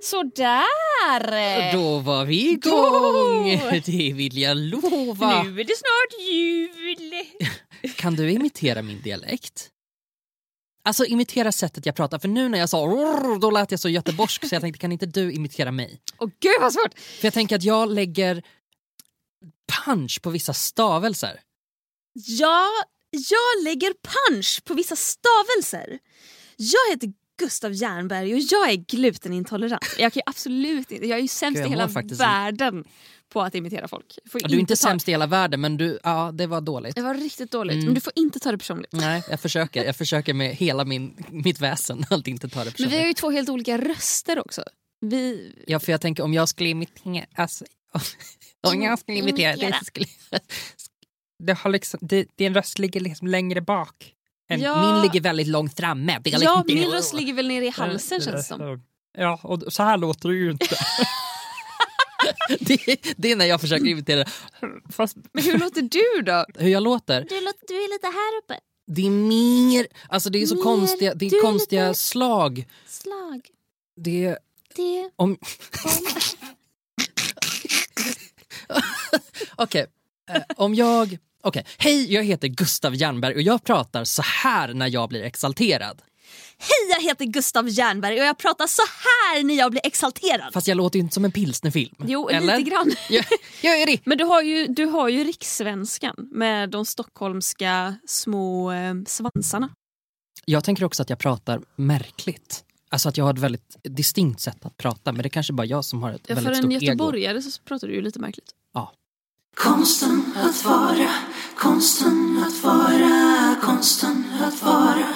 Sådär! Då var vi igång! Det vill jag lova. Nu är det snart jul. Kan du imitera min dialekt? Alltså imitera sättet jag pratar, för nu när jag sa då lät jag så göteborgsk så jag tänkte kan inte du imitera mig? Åh gud vad svårt! För jag tänker att jag lägger punch på vissa stavelser. Ja, jag lägger punch på vissa stavelser. Jag heter Gustav Jernberg och jag är glutenintolerant. Jag kan ju absolut inte, jag är ju sämst jag i hela världen på att imitera folk. Får Du är inte ta- sämst i hela världen men du, ja det var dåligt. Det var riktigt dåligt, Mm. men du får inte ta det personligt. Nej, jag försöker. Jag försöker med hela min, mitt väsen att inte ta det Men vi har personligt. ju två helt olika röster också. Vi... Ja, för jag tänker om jag skulle imitera... Alltså, om jag skulle imitera dig så skulle det har liksom, det, din röst ligger liksom längre bak. Ja. Min ligger väldigt långt framme. Det är Ja, liksom- min röst ligger väl nere i halsen känns det som. Ja, och så här låter du ju inte. det, det är när jag försöker imitera. Fast Men hur låter du då? hur jag låter, Du, låter, du är lite här uppe. det är mer... Alltså det är så Mer. konstiga, det Du är är konstiga lite- slag. Slag. Det är... Det... Om... Okej, eh, om jag... Okej, hej jag heter Gustav Jernberg och jag pratar så här när jag blir exalterad. Hej, jag heter Gustav Jernberg och jag pratar så här när jag blir exalterad. Fast jag låter ju inte som en pilsnerfilm. Jo, eller? lite grann. Jag, jag är det. Men du har ju, du har ju rikssvenskan med de stockholmska små eh, svansarna. Jag tänker också att jag pratar märkligt. Alltså att jag har ett väldigt distinkt sätt att prata men det är kanske bara jag som har ett Ja, för väldigt en stort ego. göteborgare så pratar du ju lite märkligt. Ja. Konsten att vara, konsten att vara, konsten att vara,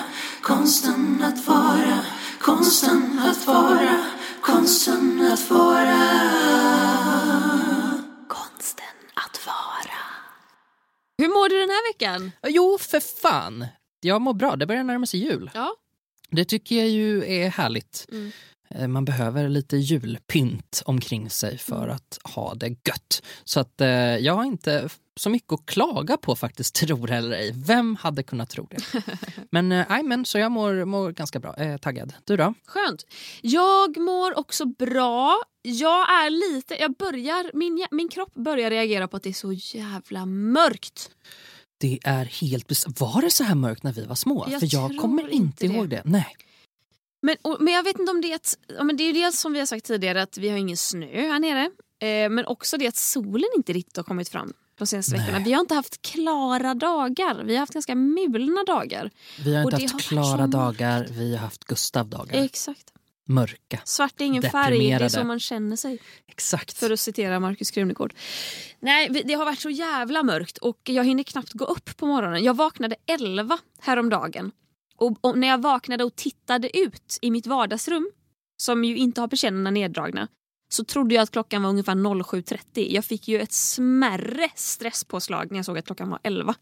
konsten att vara, konsten att vara, konsten att vara. Konsten att vara. Hur mår du den här veckan? Jo, för fan. Jag mår bra, det börjar närma sig jul. Ja. Det tycker jag ju är härligt. Mm. Eh, Man behöver lite julpynt omkring sig för att ha det gött. Så att eh, jag har inte så mycket att klaga på faktiskt, tror eller ej. Vem hade kunnat tro det? men eh, men så jag mår, mår ganska bra. Eh, taggad. Du då? Skönt. Jag mår också bra. Jag är lite, jag börjar, min, min kropp börjar reagera på att det är så jävla mörkt. Det är helt Var det så här mörkt när vi var små? Jag För jag kommer inte inte det. ihåg det. Nej. Men, och, men jag vet inte om det är ja, men det är ju dels som vi har sagt tidigare att vi har ingen snö här nere. Eh, men också det att solen inte riktigt har kommit fram de senaste Nej. veckorna. Vi har inte haft klara dagar. Vi har haft ganska mulna dagar. Vi har inte haft har klara dagar, vi har haft Gustav-dagar. Exakt. Mörka. Svart är ingen färg, det är så man känner sig. Exakt. För att citera Markus Krunegård. Nej, det har varit så jävla mörkt och jag hinner knappt gå upp på morgonen. Jag vaknade 11 häromdagen. Och, och när jag vaknade och tittade ut i mitt vardagsrum, som ju inte har persiennerna neddragna, så trodde jag att klockan var ungefär 07.30. Jag fick ju ett smärre stresspåslag när jag såg att klockan var 11.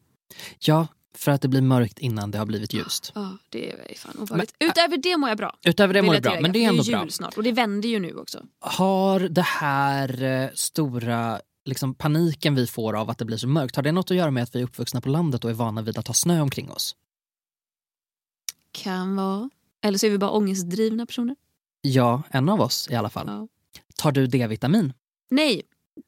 Ja, för att det blir mörkt innan det har blivit ljust. Ja, det är fan obehagligt. Utöver det mår jag bra. Utöver det mår jag det bra, men det är ändå jul bra. snart och det vänder ju nu också. Har det här eh, stora liksom, paniken vi får av att det blir så mörkt, har det något att göra med att vi är uppvuxna på landet och är vana vid att ha snö omkring oss? Kan vara. Eller så är vi bara ångestdrivna personer. Ja, en av oss i alla fall. Ja. Tar du D-vitamin? Nej.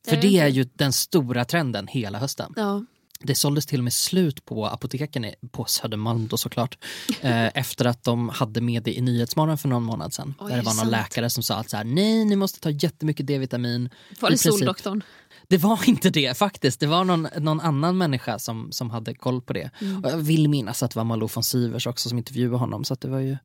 För det är ju den stora trenden hela hösten. Ja. Det såldes till och med slut på apoteken i- på Södermalm då såklart. eh, efter att de hade med det i Nyhetsmorgon för någon månad sedan. Oj, där det var någon sant? läkare som sa att så här, nej ni måste ta jättemycket D-vitamin. Var det princip. Soldoktorn? Det var inte det faktiskt. Det var någon, någon annan människa som, som hade koll på det. Mm. Och jag vill minnas att det var Malou von Sivers också som intervjuade honom. Så det var ju,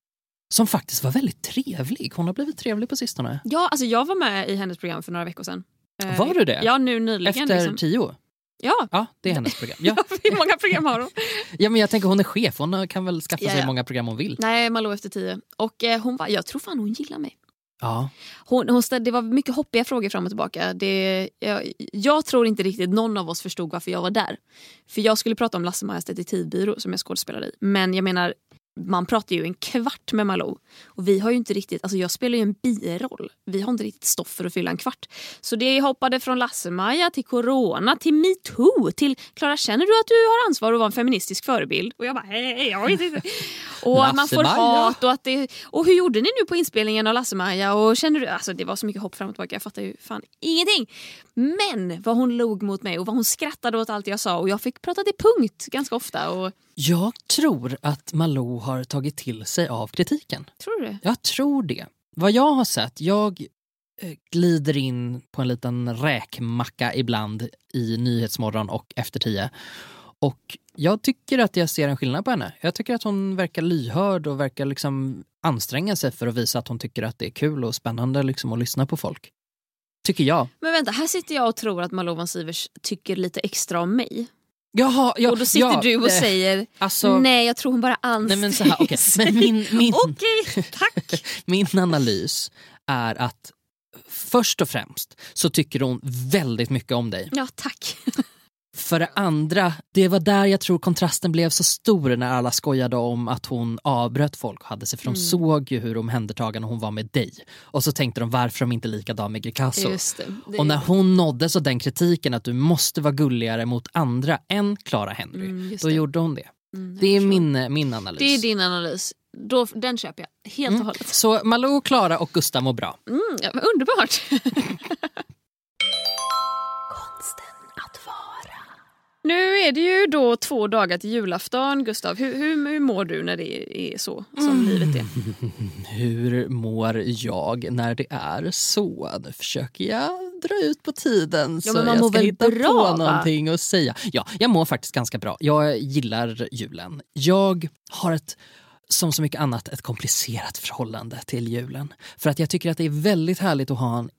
som faktiskt var väldigt trevlig. Hon har blivit trevlig på sistone. Ja, alltså jag var med i hennes program för några veckor sedan. Eh, Var du det? Ja, nu nyligen. Efter liksom. tio? Ja, Ja, det är hennes program. Ja. hur många program har hon? ja, men jag tänker hon är chef. Hon kan väl skaffa Ja, sig hur många program hon vill. Nej, Malou efter tio. Och eh, hon var, jag tror fan hon gillar mig. Ja. Hon, hon ställde, det var mycket hoppiga frågor fram och tillbaka. Det, jag, jag tror inte riktigt någon av oss förstod varför jag var där. För jag skulle prata om Lasse-Majas detektivbyrå som jag skådespelade i. Men jag menar, man pratar ju en kvart med Malou. Och vi har ju inte riktigt, alltså jag spelar ju en biroll. Vi har inte riktigt stoff för att fylla en kvart. Så det hoppade från Lasse-Maja till corona till metoo till Klara känner du att du har ansvar att vara en feministisk förebild? Och jag bara hej, jag vet inte. Och att man får hat och att det, och hur gjorde ni nu på inspelningen av Lasse-Maja? Och kände du, alltså det var så mycket hopp fram och tillbaka, jag fattar ju fan ingenting. Men vad hon log mot mig och vad hon skrattade åt allt jag sa och jag fick prata till punkt ganska ofta. Och, Jag tror att Malou har tagit till sig av kritiken. tror du det? Jag tror det. Vad jag har sett, jag eh, glider in på en liten räkmacka ibland i Nyhetsmorgon och Efter tio. Och jag tycker att jag ser en skillnad på henne. Jag tycker att hon verkar lyhörd och verkar liksom anstränga sig för att visa att hon tycker att det är kul och spännande liksom att lyssna på folk. Tycker jag. Men vänta, här sitter jag och tror att Malou von Sivers tycker lite extra om mig. Jaha, ja, och då sitter ja, du och eh, säger alltså, nej jag tror hon bara anstränger Nej men så här, okej. Men min, min, Okej, tack. min analys är att först och främst så tycker hon väldigt mycket om dig. Ja, tack. För det andra, det var där jag tror kontrasten blev så stor när alla skojade om att hon avbröt folk och hade sig för de såg ju hur omhändertagande hon var med dig. Och så tänkte de varför de inte är likadan med Greekazo. Och när hon nåddes av den kritiken att du måste vara gulligare mot andra än Clara Henry, Mm, då gjorde hon det. Mm, Det är min, min analys. det är din analys. Då, den köper jag helt och hållet. Så Malou, Clara och Gustav mår bra. Mm, underbart. Nu är det ju då två dagar till julafton. Gustav, hur, hur, hur mår du när det är så som Mm. livet är? Hur mår jag när det är så? Nu försöker jag dra ut på tiden så men man jag ska hitta bra, på va? någonting att säga. Ja, jag mår faktiskt ganska bra. Jag gillar julen. Jag har ett som så mycket annat ett komplicerat förhållande till julen. För att jag tycker att det är väldigt härligt att ha en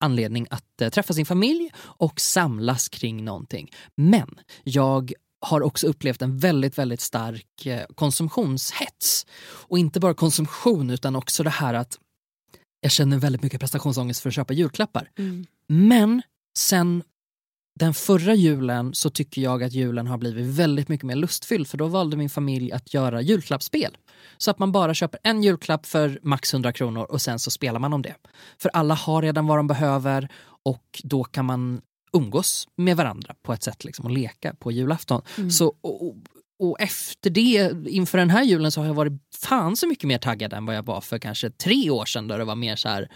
anledning att eh, träffa sin familj och samlas kring någonting. Men jag har också upplevt en väldigt, väldigt stark eh, konsumtionshets. Och inte bara konsumtion utan också det här att jag känner väldigt mycket prestationsångest för att köpa julklappar. Mm. Men sen den förra julen så tycker jag att julen har blivit väldigt mycket mer lustfylld för då valde min familj att göra julklappsspel. Så att man bara köper en julklapp för max 100 kronor och sen så spelar man om det. För alla har redan vad de behöver och då kan man umgås med varandra på ett sätt liksom, och leka på julafton. Mm. Så, och, och- och efter det, inför den här julen så har jag varit fan så mycket mer taggad än vad jag var för kanske tre år sedan då det var mer så här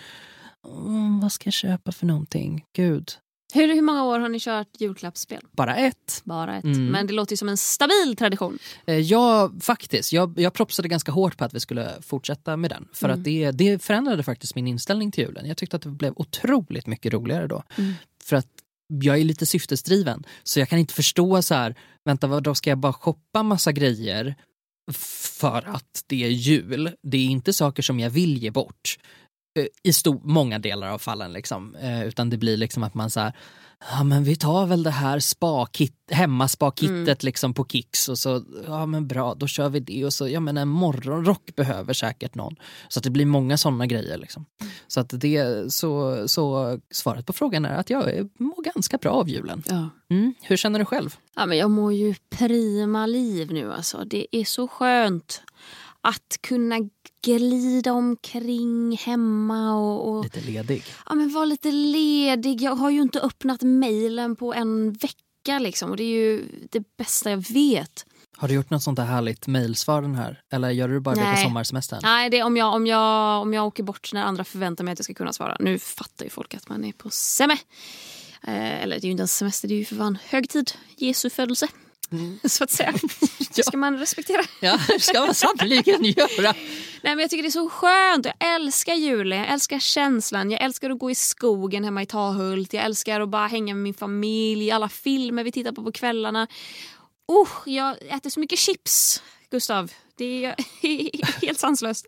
"Mm, vad ska jag köpa för någonting? Gud, Hur, hur många år har ni kört julklappsspel? bara ett. Bara ett. Mm. Men det låter ju som en stabil tradition. Eh, Ja, faktiskt. Jag, jag propsade ganska hårt på att vi skulle fortsätta med den. För Mm. att det, det förändrade faktiskt min inställning till julen. Jag tyckte att det blev otroligt mycket roligare då. Mm. För att jag är lite syftesdriven. Så jag kan inte förstå så här, vänta vad då ska jag bara shoppa massa grejer för att det är jul. Det är inte saker som jag vill ge bort. Eh, I stor, många delar av fallen liksom. Eh, Utan det blir liksom att man så här, ja men vi tar väl det här spa-kit, hemmaspakittet liksom på Kicks och så, ja men bra då kör vi det och så, ja men en morgonrock behöver säkert någon. Så att det blir många sådana grejer liksom. Så att det, så, så svaret på frågan är att jag mår ganska bra av julen. Ja. Mm. Hur känner du själv? Ja, men jag mår ju prima liv nu alltså. Det är så skönt att kunna glida omkring hemma och, och Lite ledig. ja, men vara lite ledig. Jag har ju inte öppnat mejlen på en vecka liksom och det är ju det bästa jag vet. Har du gjort något sånt där härligt mejlsvar den här? Eller gör du bara det på Nej. sommarsemestern? Nej, det är om jag, om, jag, om jag åker bort när andra förväntar mig att jag ska kunna svara. Nu fattar ju folk att man är på semme. Eh, eller det är ju inte en semester, det är ju för fan högtid. Jesu födelse. Så att säga. Det ska man respektera. Ja, det ska man sannerligen göra. Nej, men jag tycker det är så skönt. Jag älskar julen, jag älskar känslan. Jag älskar att gå i skogen hemma i Tahult. Jag älskar att bara hänga med min familj. Alla filmer vi tittar på på kvällarna. Oh, jag äter så mycket chips, Gustav. Det är helt sanslöst.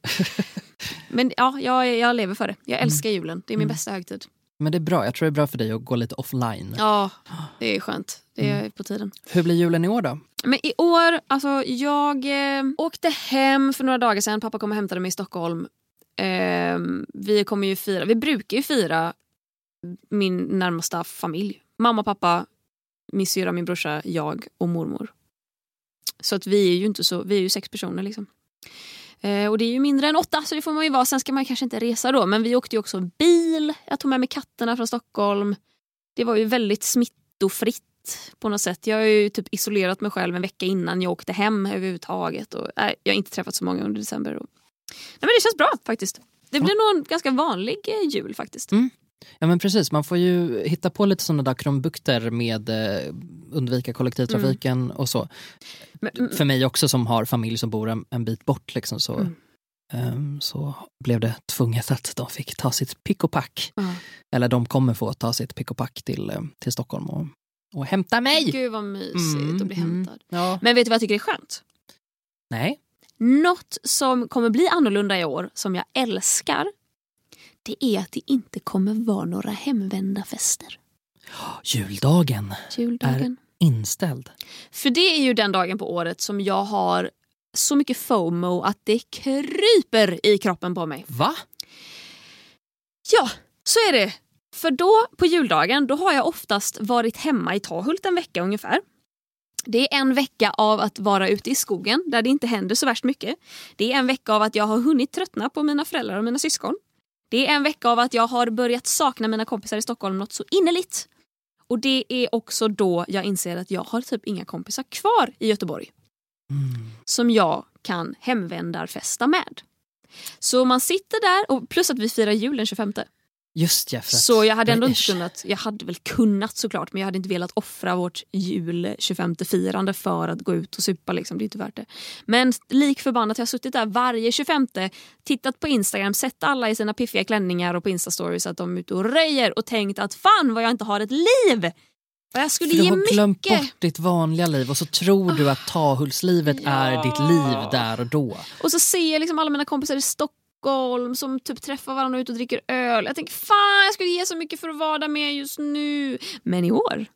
Men ja, jag, jag lever för det. Jag älskar julen. Det är min bästa högtid. Men det är bra, jag tror det är bra för dig att gå lite offline. Ja, det är skönt. Det är på tiden. Hur blir julen i år då? Men i år, alltså jag eh, åkte hem för några dagar sedan. Pappa kom och hämtade mig i Stockholm. Eh, vi kommer ju fira, vi brukar ju fira min närmsta familj. Mamma, pappa, min syra, min brorsa, jag och mormor. Så att vi är ju inte så, vi är ju sex personer liksom. Eh, och det är ju mindre än åtta så det får man ju vara. Sen ska man kanske inte resa då. Men vi åkte ju också bil. Jag tog med mig katterna från Stockholm. Det var ju väldigt smittofritt på något sätt. Jag har ju typ isolerat mig själv en vecka innan jag åkte hem överhuvudtaget. Och, nej, jag har inte träffat så många under december. Och... Nej, men det känns bra faktiskt. Det blir nog en ganska vanlig eh, jul faktiskt. Mm. Ja men precis, man får ju hitta på lite sådana där krumbukter med eh, undvika kollektivtrafiken Mm. och så. Men, För mig också som har familj som bor en, en bit bort liksom, så, Mm. ehm, så blev det tvunget att de fick ta sitt pick och pack. Ja. Eller de kommer få ta sitt pick och pack till, eh, till Stockholm och, och hämta mig. Gud vad mysigt Mm, att bli mm. hämtad. Ja. Men vet du vad jag tycker är skönt? Nej. Något som kommer bli annorlunda i år, som jag älskar, det är att det inte kommer vara några hemvända fester. Juldagen Juldagen. inställd. För det är ju den dagen på året som jag har så mycket FOMO att det kryper i kroppen på mig. Va? Ja, så är det. För då på juldagen då har jag oftast varit hemma i Tahult en vecka ungefär. Det är en vecka av att vara ute i skogen där det inte händer så värst mycket. Det är en vecka av att jag har hunnit tröttna på mina föräldrar och mina syskon. Det är en vecka av att jag har börjat sakna mina kompisar i Stockholm något så innerligt. Och det är också då jag inser att jag har typ inga kompisar kvar i Göteborg Mm. som jag kan hemvändarfesta med. Så man sitter där, och plus att vi firar jul den 25. Just ja. För att, Så jag hade ändå inte kunnat, jag hade väl kunnat såklart men jag hade inte velat offra vårt jul 25-firande för att gå ut och supa. Liksom. Det är inte värt det. Men lik förbannat jag har suttit där varje 25 tittat på Instagram, sett alla i sina piffiga klänningar och på Instastories att de är ute och röjer och tänkt att fan vad jag inte har ett liv! Jag skulle För du ge har glömt mycket. bort ditt vanliga liv och så tror du att Tahultslivet är ditt liv där och då. Och så ser jag liksom alla mina kompisar i Stockholm som typ träffar varandra ute och dricker öl. Jag tänker fan jag skulle ge så mycket för att vara där med just nu. Men i år,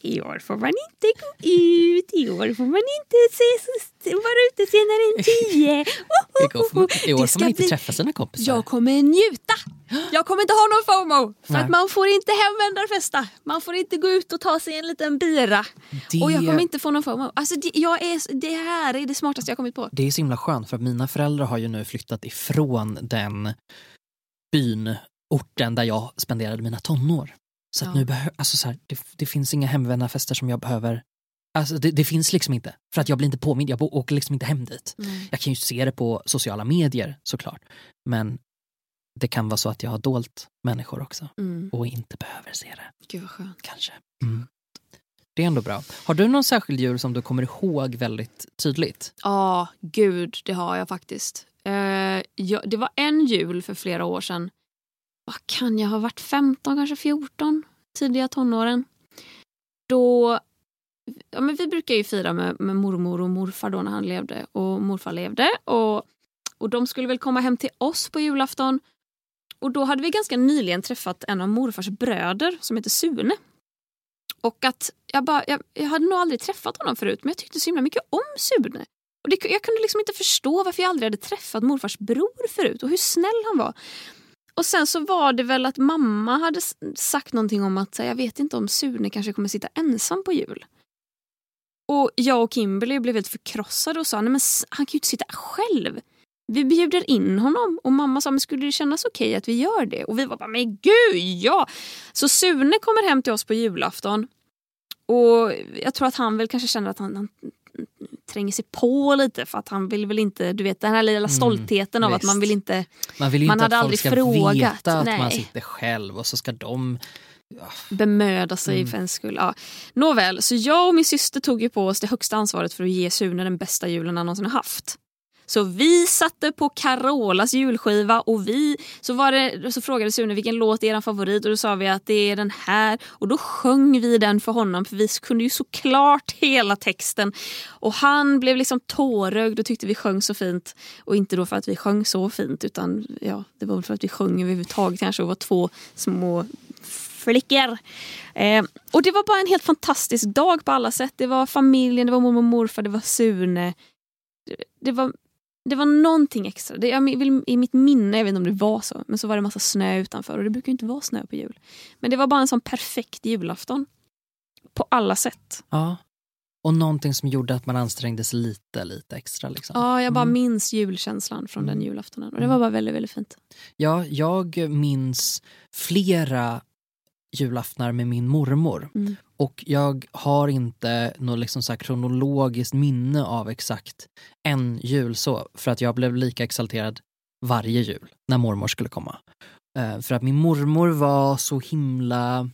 i år får man inte gå ut. I år får man inte se, vara ute senare än tio. I år får man, inte bli- träffa sina kompisar. Jag kommer njuta. Jag kommer inte ha någon FOMO. För Nej. att man får inte hemvändarfesta. Man får inte gå ut och ta sig en liten bira. Det- Och jag kommer inte få någon FOMO. Alltså det, jag är, det här är det smartaste jag kommit på. Det är så himla skönt för att mina föräldrar har ju nu flyttat ifrån den byn, orten där jag spenderade mina tonår. Så att Ja. nu behö- alltså så här, det, det finns inga hemvändarfester som jag behöver Alltså det, det finns liksom inte, för att jag blir inte påmind, jag åker liksom inte hem dit. Jag kan ju se det på sociala medier såklart, men det kan vara så att jag har dolt människor också Mm. och inte behöver se det, Gud vad skönt. kanske. Mm. Det är ändå bra. Har du någon särskild jul som du kommer ihåg väldigt tydligt? Ja, gud, det har jag faktiskt. Eh, jag, det var en jul för flera år sedan. Vad kan jag ha varit? 15, kanske 14? Tidiga tonåren. Då... Ja, men vi brukar ju fira med, med mormor och morfar då när han levde och morfar levde. Och, och de skulle väl komma hem till oss på julafton. Och då hade vi ganska nyligen träffat en av morfars bröder som heter Sune. Och att jag, bara, jag, jag hade nog aldrig träffat honom förut men jag tyckte så himla mycket om Sune. Och det, jag kunde liksom inte förstå varför jag aldrig hade träffat morfars bror förut och hur snäll han var. Och sen så var det väl att mamma hade sagt någonting om att jag vet inte om Sune kanske kommer sitta ensam på jul. Och jag och Kimberly blev helt förkrossade och sa nej men han kan ju inte sitta själv. Vi bjuder in honom och mamma sa men skulle det kännas okej att vi gör det? Och vi var bara men gud ja! Så Sune kommer hem till oss på julafton och jag tror att han väl kanske känner att han, han tränger sig på lite för att han vill väl inte, du vet den här lilla Mm, stoltheten av att man visst. vill inte Man vill ju Man inte hade att folk aldrig ska frågat, veta att nej. man sitter själv och så ska de... bemöda sig Mm. för en skull. Ja. Nåväl, så jag och min syster tog ju på oss det högsta ansvaret för att ge Sune den bästa julen han någonsin har haft. Så vi satte på Carolas julskiva och vi så, var det, så frågade Sune vilken låt är er favorit och då sa vi att det är den här och då sjöng vi den för honom för vi kunde ju såklart hela texten och han blev liksom tårögd och tyckte vi sjöng så fint och inte då för att vi sjöng så fint utan ja, det var väl för att vi sjöng överhuvudtaget kanske och var två små flickor. Eh, och det var bara en helt fantastisk dag på alla sätt. Det var familjen, det var mormor och morfar, det var Sune. Det, var, det var någonting extra. Det, jag vill, I mitt minne, jag vet inte om det var så, men så var det massa snö utanför och det brukar ju inte vara snö på jul. Men det var bara en sån perfekt julafton. På alla sätt. Ja. och någonting som gjorde att man ansträngde sig lite, lite extra. Liksom. Ja, jag bara Mm. minns julkänslan från den Mm. julaftonen. Och det var bara väldigt, väldigt fint. Ja, jag minns flera julaftnar med min mormor. Mm. Och jag har inte något liksom så kronologiskt minne av exakt en jul så. För att jag blev lika exalterad varje jul när mormor skulle komma. Eh, för att min mormor var så himla...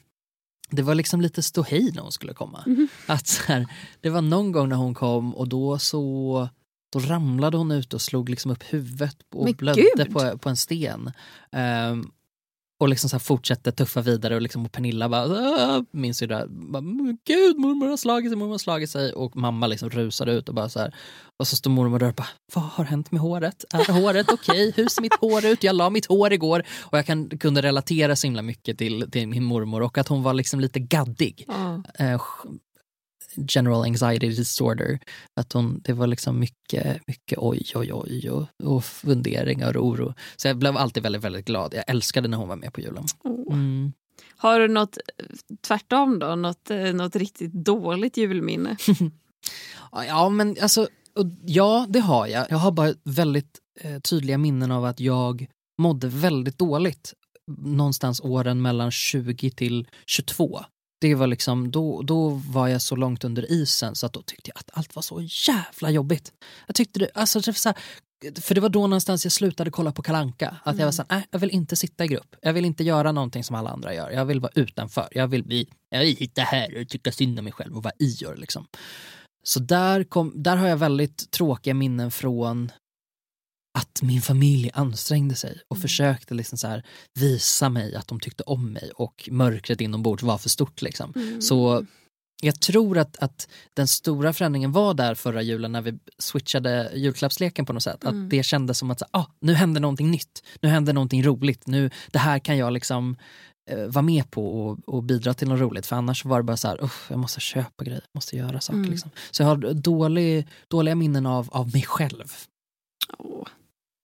Det var liksom lite ståhej när hon skulle komma. Mhm. Att så här, det var någon gång när hon kom och då så då ramlade hon ut och slog liksom upp huvudet och Men blödde på, på en sten. Ehm, och liksom så här fortsatte tuffa vidare och, liksom, och Pernilla bara, min syrra, bara, "Men gud mormor har slagit sig, mormor har slagit sig och mamma liksom rusade ut och bara så här. Och så står mormor där och bara, vad har hänt med håret? Är håret okej? Hur ser mitt hår ut? Jag la mitt hår igår. Och jag kan, kunde relatera så himla mycket till, till min mormor och att hon var liksom lite gaddig. Eh, general anxiety disorder. Att hon, det var liksom mycket, mycket oj, oj, oj och, och funderingar och oro. Så jag blev alltid väldigt, väldigt glad. Jag älskade när hon var med på julen. Mm. Har du något tvärtom då? Något, eh, något riktigt dåligt julminne? Ja, men alltså, och, ja, det har jag. Jag har bara väldigt eh, tydliga minnen av att jag mådde väldigt dåligt någonstans åren mellan 20 till 22. Det var liksom, då, då var jag så långt under isen så att då tyckte jag att allt var så jävla jobbigt. Jag tyckte det, alltså, det så här, för det var då någonstans jag slutade kolla på Kalanka. Att jag var såhär, nej jag vill inte sitta i grupp. Jag vill inte göra någonting som alla andra gör. Jag vill vara utanför. Jag vill bli, jag vill sitta här och tycka synd om mig själv och vara Ior liksom. Så där, kom, där har jag väldigt tråkiga minnen från att min familj ansträngde sig och Mm. försökte liksom så här visa mig att de tyckte om mig och mörkret inombords var för stort. Liksom. Mm. Så jag tror att, att den stora förändringen var där förra julen när vi switchade julklappsleken på något sätt. Mm. Att det kändes som att ah, nu händer någonting nytt, nu händer någonting roligt, nu, det här kan jag liksom eh, vara med på och, och bidra till något roligt. För annars var det bara så här, "Uff, jag måste köpa grejer, måste göra saker. Mm. Liksom. Så jag har dålig, dåliga minnen av, av mig själv. Åh,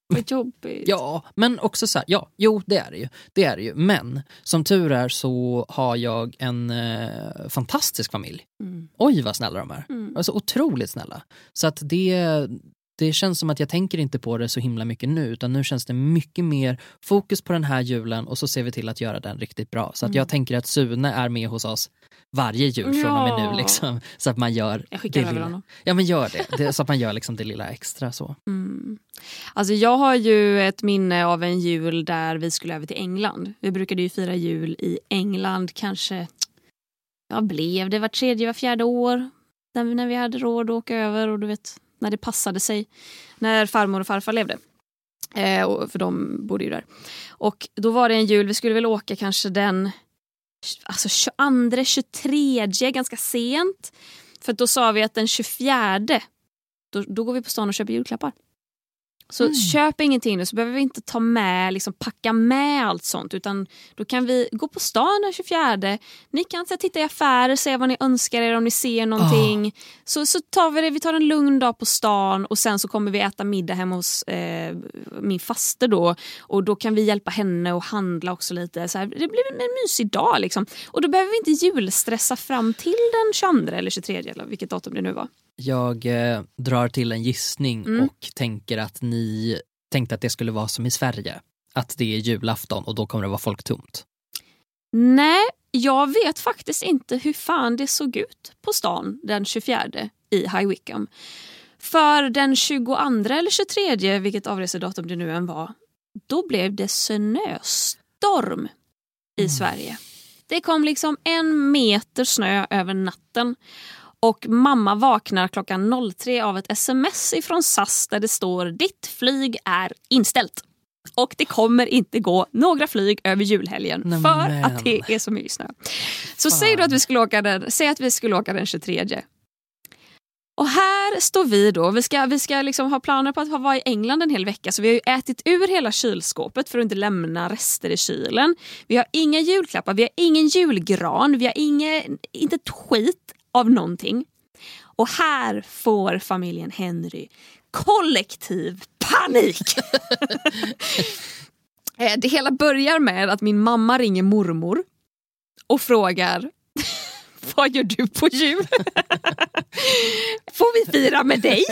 vad jobbigt. Ja, men också så här, ja, jo det är det ju. Det är det ju. Men som tur är så har jag en eh, fantastisk familj. Mm. Oj vad snälla de är. Mm. Alltså otroligt snälla. Så att det, det känns som att jag tänker inte på det så himla mycket nu utan nu känns det mycket mer fokus på den här julen och så ser vi till att göra den riktigt bra. Så att Mm. jag tänker att Sune är med hos oss varje jul från och med Ja. nu. Liksom, så att man gör Jag skickar det över lilla. honom. Ja men gör det. det. Så att man gör liksom det lilla extra så. Mm. Alltså jag har ju ett minne av en jul där vi skulle över till England. Vi brukade ju fira jul i England kanske, vad blev det, var tredje, var fjärde år. När vi, när vi hade råd att åka över och du vet, när det passade sig. När farmor och farfar levde. Eh, och, för de bodde ju där. Och då var det en jul, vi skulle väl åka kanske den alltså 22, 23, ganska sent. För då sa vi att den 24, då, då går vi på stan och köper julklappar. Så Mm. köp ingenting nu så behöver vi inte ta med, liksom packa med allt sånt utan då kan vi gå på stan den 24. Ni kan så titta i affärer, se vad ni önskar er om ni ser någonting. Så, så tar vi det, vi tar en lugn dag på stan och sen så kommer vi äta middag hemma hos eh, min faster då och då kan vi hjälpa henne och handla också lite. Så här, det blir en mysig dag liksom. Och då behöver vi inte julstressa fram till den 22 eller 23 eller vilket datum det nu var. Jag eh, drar till en gissning Mm. och tänker att ni tänkte att det skulle vara som i Sverige. Att det är julafton och då kommer det vara folktomt. Nej, jag vet faktiskt inte hur fan det såg ut på stan den 24 i High Wycombe. För den 22 eller 23, vilket avresedatum det nu än var, då blev det snöstorm i Mm. Sverige. Det kom liksom en meter snö över natten. Och mamma vaknar klockan 03 av ett sms ifrån SAS där det står ditt flyg är inställt. Och det kommer inte gå några flyg över julhelgen Nej, för men. att det är så mycket snö. Så Fan. säg då att vi skulle åka den, säg att vi skulle åka den 23. Och här står vi då, vi ska, vi ska liksom ha planer på att vara i England en hel vecka så vi har ju ätit ur hela kylskåpet för att inte lämna rester i kylen. Vi har inga julklappar, vi har ingen julgran, vi har inge, inte ett skit av någonting. Och här får familjen Henry kollektiv panik. Eh, det hela börjar med att min mamma ringer mormor och frågar vad gör du på jul? Får vi fira med dig?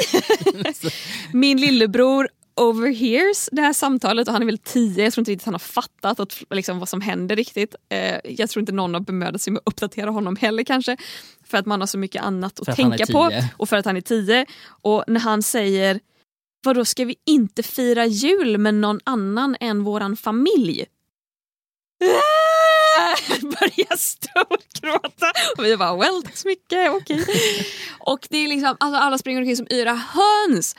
Min lillebror overhears det här samtalet och han är väl tio. Jag tror inte riktigt han har fattat att, liksom, vad som händer riktigt. Eh, jag tror inte någon har bemödat sig med att uppdatera honom heller kanske. För att man har så mycket annat att tänka på och för att han är tio. Och när han säger Vadå, ska vi inte fira jul med någon annan än våran familj? Börjar storgråta. Och vi bara, well tack så mycket, okej. Och det är liksom, alltså alla springer omkring som yra höns.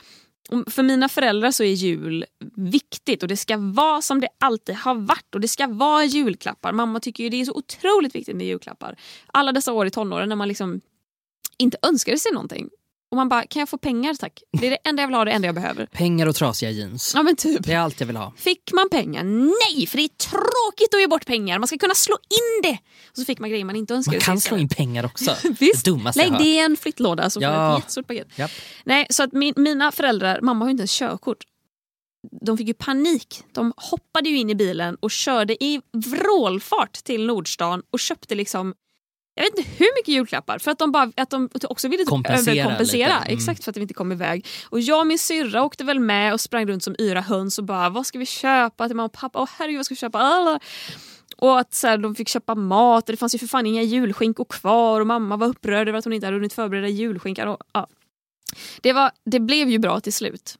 För mina föräldrar så är jul viktigt och det ska vara som det alltid har varit och det ska vara julklappar. Mamma tycker ju det är så otroligt viktigt med julklappar. Alla dessa år i tonåren när man liksom inte önskade sig någonting. Och man bara, kan jag få pengar tack? Det är det enda jag vill ha, det enda jag behöver. Pengar och trasiga jeans. Ja men typ. Det är allt jag vill ha. Fick man pengar? Nej, för det är tråkigt att ge bort pengar. Man ska kunna slå in det. Och så fick man grejer man inte önskade Man kan slå in pengar också. Visst, Det dummaste jag lägg hört. det i en flyttlåda så får Ja. ett jättestort paket. Japp. Nej, så att min, mina föräldrar, mamma har ju inte ens körkort. De fick ju panik. De hoppade ju in i bilen och körde i vrålfart till Nordstan och köpte liksom jag vet inte hur mycket julklappar för att de, bara, att de också ville typ Kompensera överkompensera. Mm. Exakt för att vi inte kom iväg. Och jag och min syrra åkte väl med och sprang runt som yra höns och bara vad ska vi köpa till mamma och pappa? Åh herregud vad ska vi köpa? Alla. Och att så här, de fick köpa mat och det fanns ju för fan inga julskinkor kvar och mamma var upprörd över att hon inte hade hunnit förbereda julskinkan. Och, ja. det, var, det blev ju bra till slut.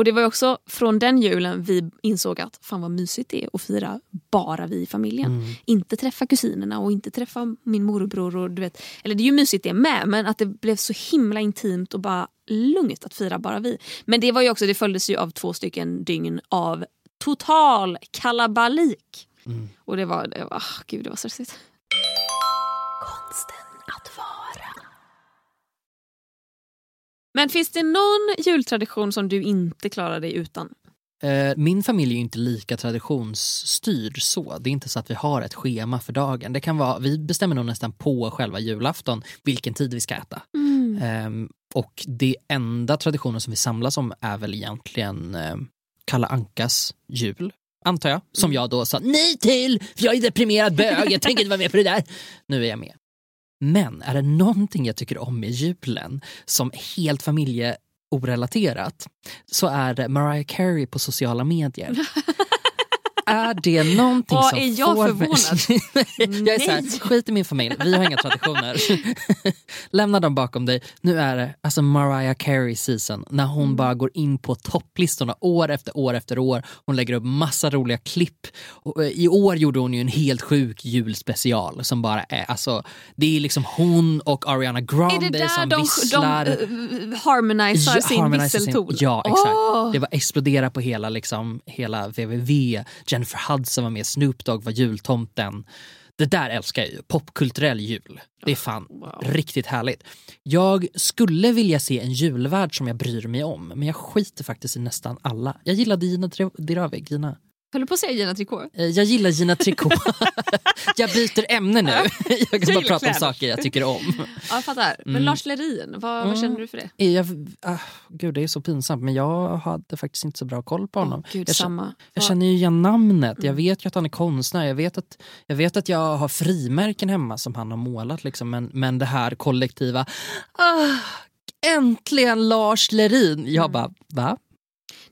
Och det var också från den julen vi insåg att fan vad mysigt det är att fira bara vi i familjen. Mm. Inte träffa kusinerna och inte träffa min morbror. Och du vet, eller det är ju mysigt det med men att det blev så himla intimt och bara lugnt att fira bara vi. Men det var ju också, det följdes ju av två stycken dygn av total kalabalik. Mm. Och det var, det var ah, gud det var stressigt. Men finns det någon jultradition som du inte klarar dig utan? Eh, Min familj är inte lika traditionsstyrd så. Det är inte så att vi har ett schema för dagen. Det kan vara, vi bestämmer nog nästan på själva julafton vilken tid vi ska äta. Ehm, och det enda traditionen som vi samlas om är väl egentligen eh, Kalle Ankas jul. Antar jag. Som jag då sa nej till, för jag är deprimerad bög, jag tänker inte vara med på det där. Nu är jag med. Men är det någonting jag tycker om med julen som helt familjeorelaterat så är det Mariah Carey på sociala medier. är det någonting som är jag får förvånad? mig... jag är så här, skit i min familj, vi har inga traditioner. Lämna dem bakom dig. Nu är det alltså Mariah Carey season när hon Mm. bara går in på topplistorna år efter år efter år. Hon lägger upp massa roliga klipp. Och, eh, I år gjorde hon ju en helt sjuk julspecial som bara är, alltså det är liksom hon och Ariana Är det Grande där som de, de visslar. uh, harmonisar Ja, sin visselton? Ja, exakt. Åh! Det var explodera på hela, liksom, hela www. Jennifer Hudson var med, Snoop Dogg var jultomten. Det där älskar jag ju, popkulturell jul. Det är fan Wow. riktigt härligt. Jag skulle vilja se en julvärld som jag bryr mig om, men jag skiter faktiskt i nästan alla. Jag gillar Gina Dirawi, Gina. Höll du på att säga Gina Tricot? Eh, Jag gillar Gina Tricot. jag byter ämne nu. Jag kan bara prata om kläder. saker jag tycker om. Ja, jag fattar. Men Mm. Lars Lerin, vad, vad känner du för det? Eh, Jag, ah, gud, det är så pinsamt, men jag hade faktiskt inte så bra koll på honom. Åh, Gud, jag, känner- samma. jag känner ju igen namnet, jag Mm. vet ju att han är konstnär, jag vet att jag, vet att jag har frimärken hemma som han har målat. Liksom, men, men det här kollektiva, ah, äntligen Lars Lerin. Jag Mm. bara, va?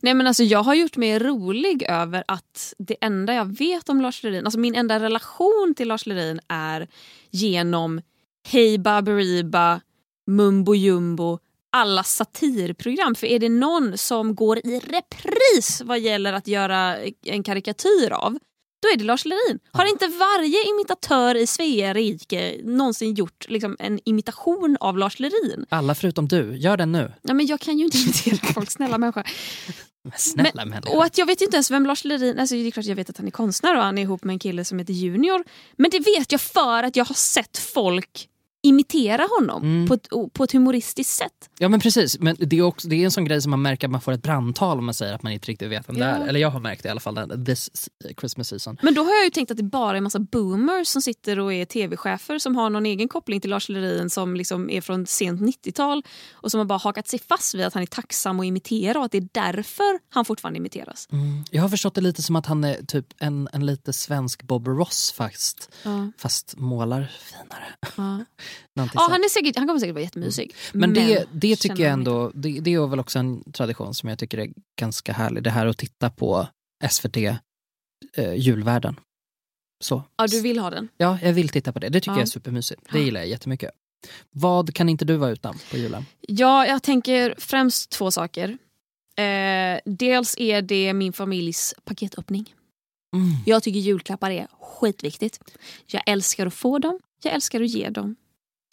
Nej men alltså jag har gjort mig rolig över att det enda jag vet om Lars Lerin, alltså min enda relation till Lars Lerin är genom Hej Baberiba, Mumbo Jumbo, alla satirprogram. För är det någon som går i repris vad gäller att göra en karikatyr av, då är det Lars Lerin. Har inte varje imitatör i Svea rike någonsin gjort liksom, en imitation av Lars Lerin? Alla förutom du, gör den nu. Nej, men jag kan ju inte imitera folk, snälla människa. Men snälla människa. Och att jag vet ju inte ens vem Lars Lerin alltså det är. klart jag vet att han är konstnär och han är ihop med en kille som heter Junior. Men det vet jag för att jag har sett folk imitera honom Mm. på, ett, på ett humoristiskt sätt. Ja men precis, men det är, också, det är en sån grej som man märker att man får ett brandtal om man säger att man inte riktigt vet vem det Ja. är. Eller jag har märkt det i alla fall this Christmas season. Men då har jag ju tänkt att det bara är en massa boomers som sitter och är tv-chefer som har någon egen koppling till Lars Lerin som liksom är från sent 90-tal och som har bara hakat sig fast vid att han är tacksam att imitera och att det är därför han fortfarande imiteras. Mm. Jag har förstått det lite som att han är typ en, en lite svensk Bob Ross fast, Ja, fast målar finare. ja. Någonting Ja, han, är säkert, han kommer säkert vara jättemysig. Men det, det känner tycker jag ändå, det, det är väl också en tradition som jag tycker är ganska härlig. Det här att titta på SVT eh, julvärlden. Så. Ja, du vill ha den? Ja, jag vill titta på det. Det tycker Ja. jag är supermysigt. Det gillar jag jättemycket. Vad kan inte du vara utan på julen? Ja, jag tänker främst två saker. Eh, dels är det min familjs paketöppning. Mm. Jag tycker julklappar är skitviktigt. Jag älskar att få dem, jag älskar att ge dem.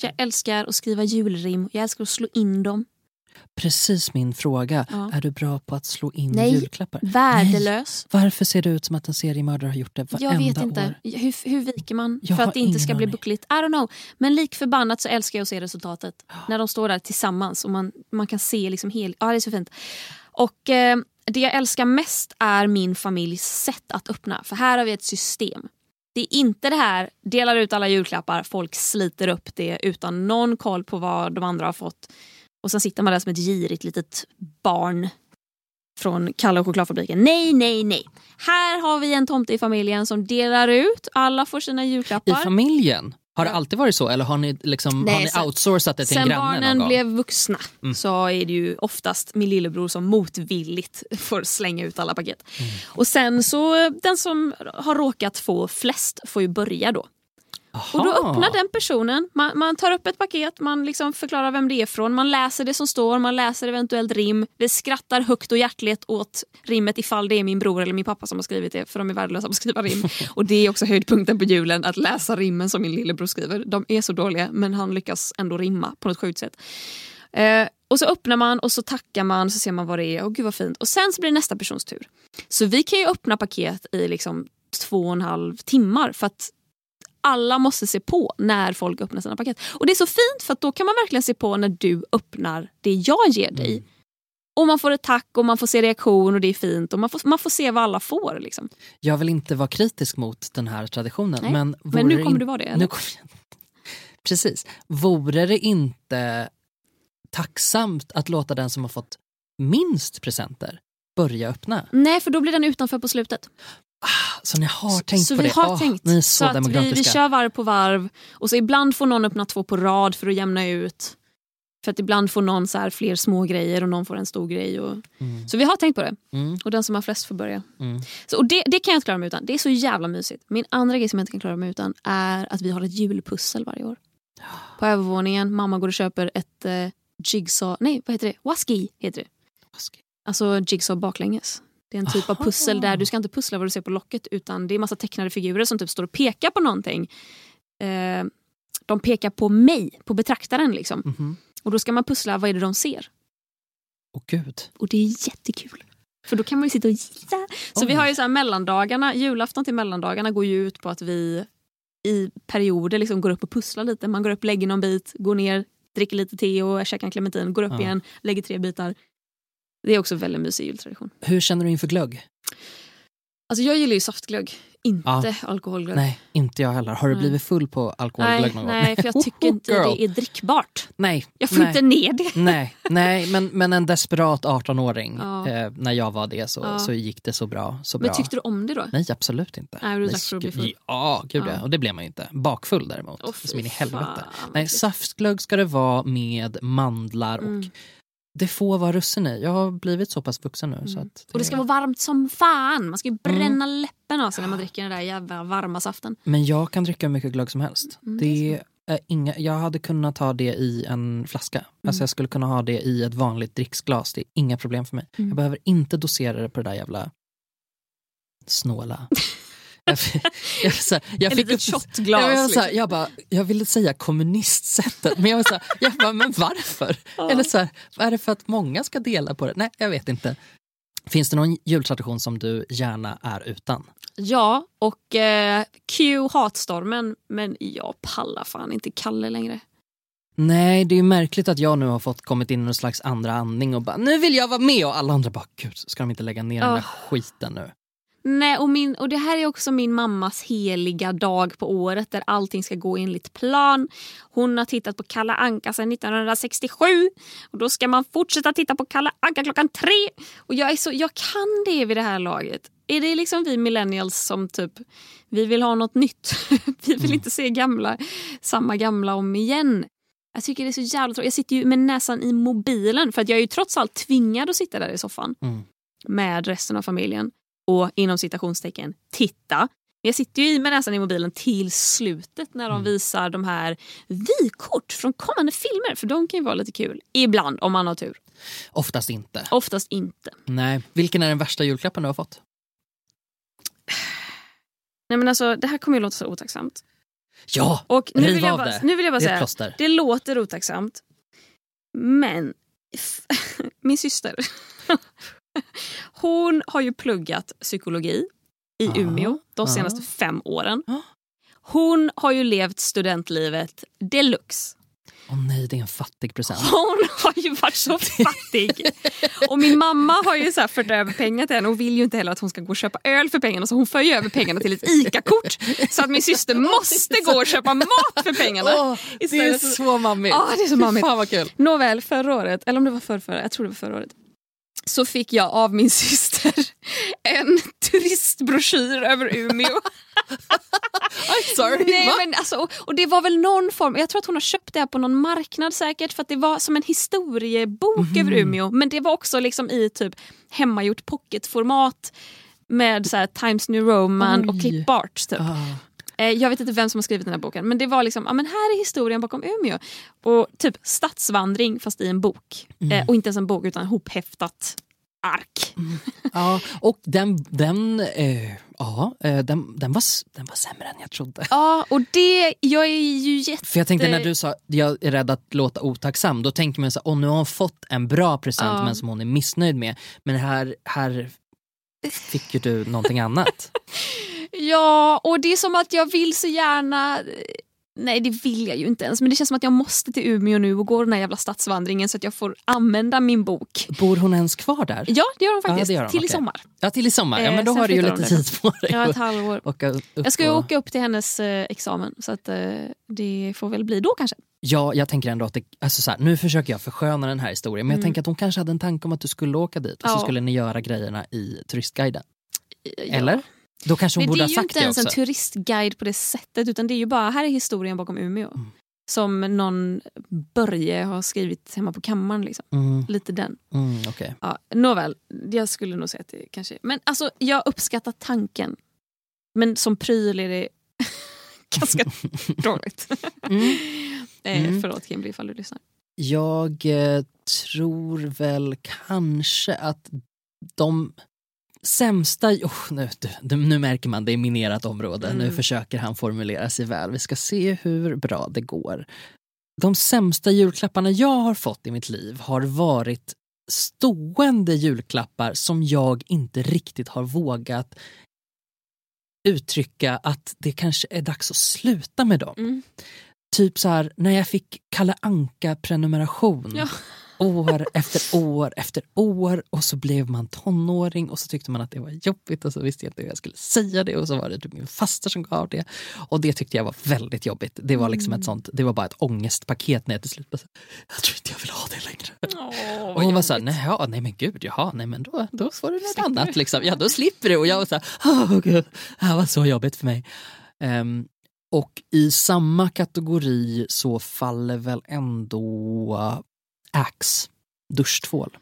Jag älskar att skriva julrim, jag älskar att slå in dem. Precis min fråga. Ja. Är du bra på att slå in Nej. julklappar? Värdelös. Varför ser det ut som att en seriemördare har gjort det varenda Jag vet inte. år? Hur, hur viker man Jag för att det inte ska bli buckligt? I don't know. Men lik förbannat så älskar jag att se resultatet. När de står där tillsammans och man, man kan se liksom hel... Ja, det är så fint. Och eh, det jag älskar mest är min familjs sätt att öppna. För här har vi ett system. Det är inte det här, delar ut alla julklappar, folk sliter upp det utan någon koll på vad de andra har fått. Och sen sitter man där som ett girigt litet barn från Kalle och chokladfabriken. Nej, nej, nej. Här har vi en tomte i familjen som delar ut. Alla får sina julklappar. I familjen? Har det alltid varit så eller har ni, liksom, Nej, har ni sen- outsourcat det till en Sen granne någon barnen blev vuxna Mm. så är det ju oftast min lillebror som motvilligt får slänga ut alla paket. Mm. Och sen så den som har råkat få flest får ju börja då. Och då Aha. öppnar den personen, man, man tar upp ett paket, man liksom förklarar vem det är från, man läser det som står, man läser eventuellt rim. Vi skrattar högt och hjärtligt åt rimmet ifall det är min bror eller min pappa som har skrivit det för de är värdelösa på att skriva rim. Och det är också höjdpunkten på julen, att läsa rimmen som min lillebror skriver. De är så dåliga men han lyckas ändå rimma på något sjukt sätt. Eh, och så öppnar man och så tackar man så ser man vad det är. Och gud vad fint. Och sen så blir det nästa persons tur. Så vi kan ju öppna paket i liksom två och en halv timmar för att alla måste se på när folk öppnar sina paket. Och det är så fint för att då kan man verkligen se på när du öppnar det jag ger dig. Mm. Och man får ett tack och man får se reaktion och det är fint och man får, man får se vad alla får. Liksom. Jag vill inte vara kritisk mot den här traditionen. Nej, Men, Men nu kommer in- du vara det. Eller? Nu jag... Precis. Vore det inte tacksamt att låta den som har fått minst presenter börja öppna? Nej, för då blir den utanför på slutet. Så ni har tänkt så på vi det? har Åh, tänkt. Ni är så, att vi, demokratiska. vi kör varv på varv och så ibland får någon öppna två på rad för att jämna ut. För att ibland får någon så fler små grejer och någon får en stor grej. Och... Mm. Så vi har tänkt på det. Mm. Och den som har flest får börja. Mm. Så, och det, det kan jag inte klara mig utan. Det är så jävla mysigt. Min andra grej som jag inte kan klara mig utan är att vi har ett julpussel varje år. På övervåningen, mamma går och köper ett eh, jigsaw, nej vad heter det? Waski heter det. Alltså jigsaw baklänges. Det är en typ av Aha. pussel där du ska inte pussla vad du ser på locket utan det är massa tecknade figurer som typ står och pekar på någonting. Eh, de pekar på mig, på betraktaren liksom. Mhm. Och då ska man pussla, vad är det de ser? Åh gud. Och det är jättekul. För då kan man ju sitta och gissa. Så Oj. vi har ju så här mellandagarna, julafton till mellandagarna går ju ut på att vi i perioder liksom går upp och pusslar lite. Man går upp, lägger någon bit, går ner, dricker lite te och käkar en clementin, går upp Ja. igen, lägger tre bitar. Det är också en väldigt mysig jultradition. Hur känner du inför glögg? Alltså jag gillar ju saftglögg, inte alkoholglögg. Nej, inte jag heller. Har du Nej. blivit full på alkoholglögg nej, någon gång? nej, för jag tycker inte Girl. det är drickbart. Nej. Jag får nej. inte ner det. Nej, nej men, men en desperat 18-åring, Ja. eh, när jag var det så, Ja. så gick det så bra. Så Men bra. tyckte du om det då? Nej, absolut inte. Nej, du drack Nej, för att bli full. Ja, gud ja. Ja. Och det blev man ju inte. Bakfull däremot. Åh, som in i helvete. fan, Nej, saftglögg ska det vara med mandlar och Mm. Det får vara russin i. Jag har blivit så pass vuxen nu. Så att Och det ska vara varmt som fan. Man ska ju bränna läppen av sig när man dricker den där jävla varma saften. Men jag kan dricka hur mycket glögg som helst. Mm, det är det inga, jag hade kunnat ta det i en flaska. Mm. Alltså jag skulle kunna ha det i ett vanligt dricksglas. Det är inga problem för mig. Mm. Jag behöver inte dosera det på det där jävla snåla. jag, jag, så här, jag Ett fick upp- shotglas. Jag, så här, liksom. jag, bara, jag ville säga kommunistsättet, men jag var så här, jag bara, men varför? Ja. Eller så här, är det för att många ska dela på det? Nej, jag vet inte. Finns det någon jultradition som du gärna är utan? Ja, och eh, Q hatstormen. Men jag pallar fan inte Kalle längre. Nej, det är ju märkligt att jag nu har fått kommit in i någon slags andra andning och bara nu vill jag vara med och alla andra bara gud, ska de inte lägga ner den Ja. där skiten nu? Nej, och, min, och det här är också min mammas heliga dag på året där allting ska gå enligt plan. Hon har tittat på Kalle Anka sedan 1967 och då ska man fortsätta titta på Kalle Anka klockan tre. Och jag, är så, jag kan det vid det här laget. är det liksom vi millennials som typ, vi vill ha något nytt. vi vill Mm. inte se gamla, samma gamla om igen. Jag tycker det är så jävla tråkigt. Jag sitter ju med näsan i mobilen för att jag är ju trots allt tvingad att sitta där i soffan Mm. med resten av familjen och inom citationstecken titta. Men Jag sitter ju i med näsan i mobilen till slutet när de Mm. visar de här vykort från kommande filmer för de kan ju vara lite kul. Ibland om man har tur. Oftast inte. Oftast inte. Nej. Vilken är den värsta julklappen du har fått? Nej men alltså det här kommer ju låta så otacksamt. Ja! Och nu Riv vill, jag av bara, det. nu vill jag bara Det säga, plåster. det låter otacksamt. Men min syster, hon har ju pluggat psykologi i Ja, Umeå de senaste fem åren. Hon har ju levt studentlivet deluxe. Åh nej, det är en fattig present. Hon har ju varit så fattig. Och min mamma har ju så här fört över pengar till henne och vill ju inte heller att hon ska gå och köpa öl för pengarna så hon för ju över pengarna till ett ICA-kort. Så att min syster måste gå och köpa mat för pengarna. Åh, det är så mammigt. Ja, det är så mammigt. Fan vad kul. Nåväl, förra året, eller om det var förra jag tror det var förra året, så fick jag av min syster en turistbroschyr över Umeå. I'm sorry. Nej, va? men alltså, och, och det var väl någon form, jag tror att hon har köpt det här på någon marknad säkert för att det var som en historiebok Mhm. över Umeå men det var också liksom i typ hemmagjort pocketformat med så Times New Roman och Oj. clip art. Typ. Ah. Eh, Jag vet inte vem som har skrivit den här boken men det var liksom, ja men här är historien bakom Umeå. Och typ stadsvandring fast i en bok. Eh, och inte ens en bok utan hophäftat ark. Ja, och den, den, eh, ja, eh, den, den, var, den var sämre än jag trodde. Ja och det, jag är ju jätte... För jag tänkte när du sa jag är rädd att låta otacksam, då tänker man så åh nu har hon fått en bra present Ja. men som hon är missnöjd med. Men här, här fick ju du någonting annat. Ja, och det är som att jag vill så gärna... Nej, det vill jag ju inte ens. Men det känns som att jag måste till Umeå nu och gå den här jävla stadsvandringen så att jag får använda min bok. Bor hon ens kvar där? Ja, det gör Ja, faktiskt. det gör de, till i okej. sommar. Ja, till i sommar. Ja, Eh, men då sen har du ju lite tid på dig. Ja, ett halvår. Jag ska ju och- åka upp till hennes eh, examen så att eh, det får väl bli då kanske. Ja, jag tänker ändå att det, alltså så här, nu försöker jag försköna den här historien, men jag Mm. tänker att hon kanske hade en tanke om att du skulle åka dit och så Ja. skulle ni göra grejerna i turistguiden. Ja. Eller? Då kanske hon Men borde det är ha ju sagt inte det ens också. en turistguide på det sättet utan det är ju bara, här är historien bakom Umeå. Mm. Som någon Börje har skrivit hemma på kammaren. Liksom. Mm, Lite den. mm, okej. Ja, nåväl, jag skulle nog säga att det kanske... Men alltså, jag uppskattar tanken. Men som pryl är det ganska dåligt. Mm. Eh, Mm. Förlåt Kimberly ifall du lyssnar. Jag eh, tror väl kanske att de sämsta... Oh, nu, du, nu märker man, det är minerat område. Nu Mm. försöker han formulera sig väl. Vi ska se hur bra det går. De sämsta julklapparna jag har fått i mitt liv har varit stående julklappar som jag inte riktigt har vågat uttrycka att det kanske är dags att sluta med dem. Mm. Typ så här när jag fick Kalle Anka prenumeration Ja. år efter år efter år och så blev man tonåring och så tyckte man att det var jobbigt och så visste jag inte hur jag skulle säga det och så var det typ min faster som gav det och det tyckte jag var väldigt jobbigt. Det var liksom Mm. ett sånt, det var bara ett ångestpaket när jag till slut bara, så, jag tror inte jag vill ha det längre. Åh, Och hon var såhär, nej, ja, nej men gud, jaha, nej men då, då får du något Slipper annat liksom. Ja då slipper du och jag var såhär, åh gud, det här var så jobbigt för mig. Ehm, och i samma kategori så faller väl ändå Axe, duschtvål.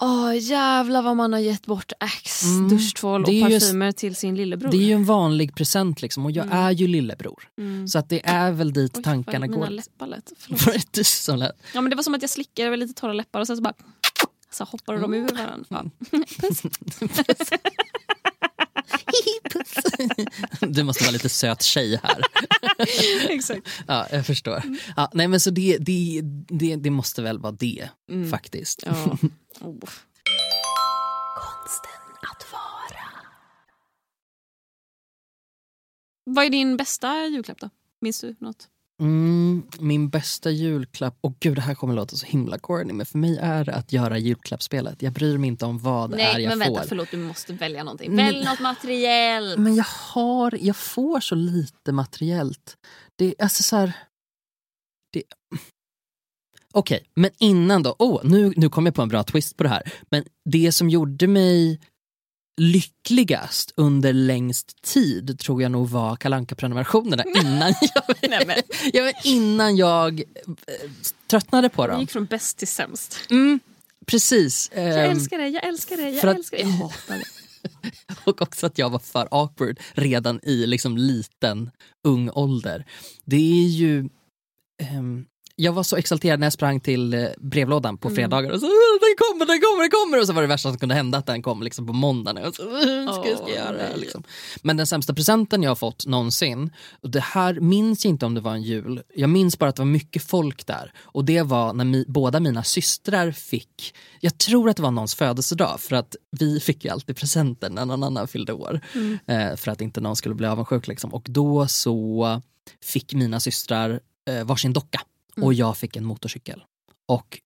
Åh, jävlar vad man har gett bort Axe, Mm, duschtvål och är ju- parfymer till sin lillebror. Det är ju en vanlig present liksom och jag Mm. är ju lillebror. mm. Så att det är väl dit Oj, tankarna mina går. läppar lät. Var det du som lät? Ja, men det var som att jag slickade över lite torra läppar och sen så bara så hoppade de ur varandra. Ja. Du måste vara lite söt tjej här. Exakt. Ja, jag förstår. Ja, nej men så det, det, det, det måste väl vara det Mm. faktiskt. Ja. Oh. Konsten att vara. Vad är din bästa julklapp då? Minns du något? Mm, min bästa julklapp, och gud det här kommer låta så himla corny men för mig är det att göra julklappsspelet. Jag bryr mig inte om vad det är Nej, jag men vänta, får. förlåt, du måste välja någonting. Nej. Välj något materiellt. Men jag har, jag får så lite materiellt. Det är alltså så här... Det... Okej, men innan då. Oh, nu, nu kom jag på en bra twist på det här. Men det som gjorde mig lyckligast under längst tid tror jag nog var kalanka prenumerationerna innan jag, Nej, jag innan jag eh, tröttnade på Det dem. gick från bäst till sämst. Mm, precis. Jag ehm, älskar det, jag älskar det, jag för att- älskar det. Jag hatar det. Och också att jag var för awkward redan i liksom liten, ung ålder. Det är ju... ehm, jag var så exalterad när jag sprang till eh, brevlådan på fredagar och så "Åh, den kommer, den kommer, den kommer! Och så var det värsta som kunde hända att den kom liksom på måndagen. Och så, "Åh, ska jag ska jag göra? Liksom. Men den sämsta presenten jag har fått någonsin, och det här minns jag inte om det var en jul, jag minns bara att det var mycket folk där. Och det var när mi, båda mina systrar fick, jag tror att det var någons födelsedag för att vi fick ju alltid presenter när någon annan fyllde år. Eh, för att inte någon skulle bli avundsjuk. Liksom. Och då så fick mina systrar eh, varsin docka och jag fick en motorcykel. Och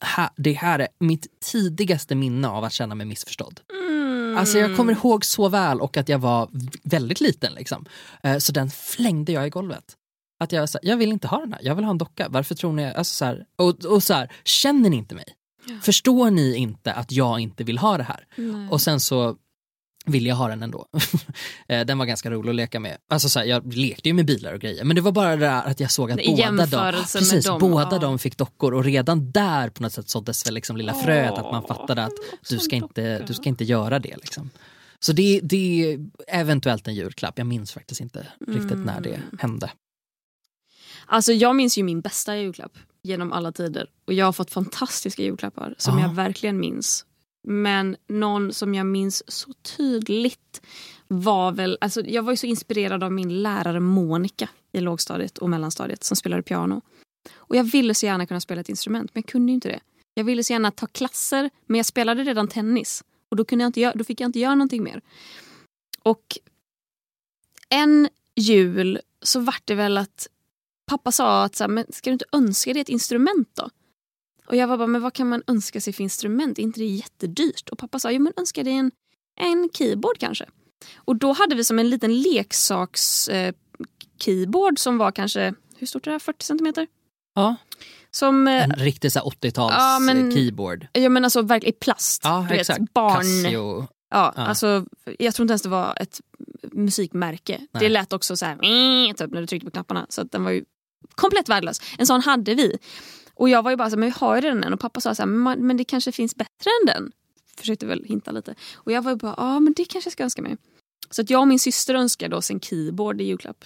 här, det här är mitt tidigaste minne av att känna mig missförstådd. Mm. Alltså jag kommer ihåg så väl och att jag var väldigt liten. Liksom. Eh, Så den flängde jag i golvet. Att jag, så här, jag vill inte ha den här, jag vill ha en docka. Varför tror ni? Alltså, så här, och, och så här, känner ni inte mig? Förstår ni inte att jag inte vill ha det här? Nej. Och sen så ville jag ha den ändå. Eh, den var ganska rolig att leka med. Alltså så här, jag lekte ju med bilar och grejer men det var bara det där att jag såg att I båda, de, precis, dem, båda ja. de fick dockor och redan där på något sätt såddes väl liksom lilla fröet att man fattade att du ska inte, du ska inte göra det. Liksom. Så det, det är eventuellt en julklapp, jag minns faktiskt inte riktigt när det Mm. hände. Alltså jag minns ju min bästa julklapp genom alla tider. Och jag har fått fantastiska julklappar som Ja. jag verkligen minns. Men någon som jag minns så tydligt var väl, alltså jag var ju så inspirerad av min lärare Monica i lågstadiet och mellanstadiet som spelade piano. Och jag ville så gärna kunna spela ett instrument men jag kunde inte det. Jag ville så gärna ta klasser men jag spelade redan tennis och då, kunde jag inte göra, då fick jag inte göra någonting mer. Och en jul så vart det väl att pappa sa att så här, men ska du inte önska dig ett instrument då? Och jag var bara, men vad kan man önska sig för instrument? Är inte det jättedyrt? Och pappa sa, jo men önska dig en, en keyboard kanske. Och då hade vi som en liten leksaks eh, keyboard som var kanske, hur stort är det här, 40 centimeter? Ja, Som, eh, en riktig så här 80-tals Ja, men- eh, keyboard. jag menar alltså verkligen i plast. Ja, du exakt. vet, barn... Casio. Ja, Ja. Alltså, jag tror inte ens det var ett musikmärke. Nej. Det lät också så här, "Meh", typ, när du tryckte på knapparna. Så att den var ju komplett värdelös. En sån hade vi. Och jag var ju bara så här, men vi har ju redan en. Och pappa sa så här, men det kanske finns bättre än den. Försökte väl hinta lite. Och jag var ju bara, ja men det kanske jag ska önska mig. Så att jag och min syster önskade oss en keyboard i julklapp.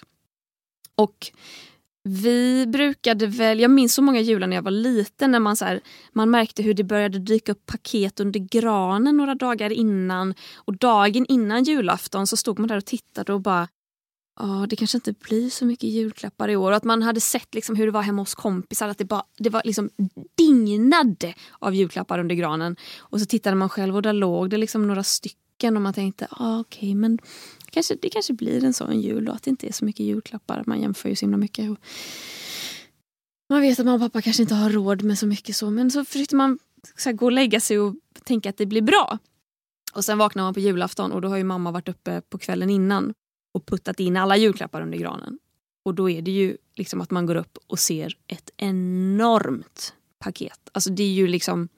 Och vi brukade väl, jag minns så många jular när jag var liten när man, så här, man märkte hur det började dyka upp paket under granen några dagar innan. Och dagen innan julafton så stod man där och tittade och bara Ja, det kanske inte blir så mycket julklappar i år. Och att man hade sett liksom hur det var hemma hos kompisar. Att det, bara, det var liksom dignade av julklappar under granen. Och så tittade man själv och där låg det liksom några stycken. Och man tänkte, ah, okej men kanske, det kanske blir en sån jul då. Att det inte är så mycket julklappar. Man jämför ju så himla mycket. Och man vet att mamma och pappa kanske inte har råd med så mycket så. Men så försökte man så här, gå och lägga sig och tänka att det blir bra. Och sen vaknar man på julafton och då har ju mamma varit uppe på kvällen innan och puttat in alla julklappar under granen. Och då är det ju liksom att man går upp och ser ett enormt paket. Alltså det är ju liksom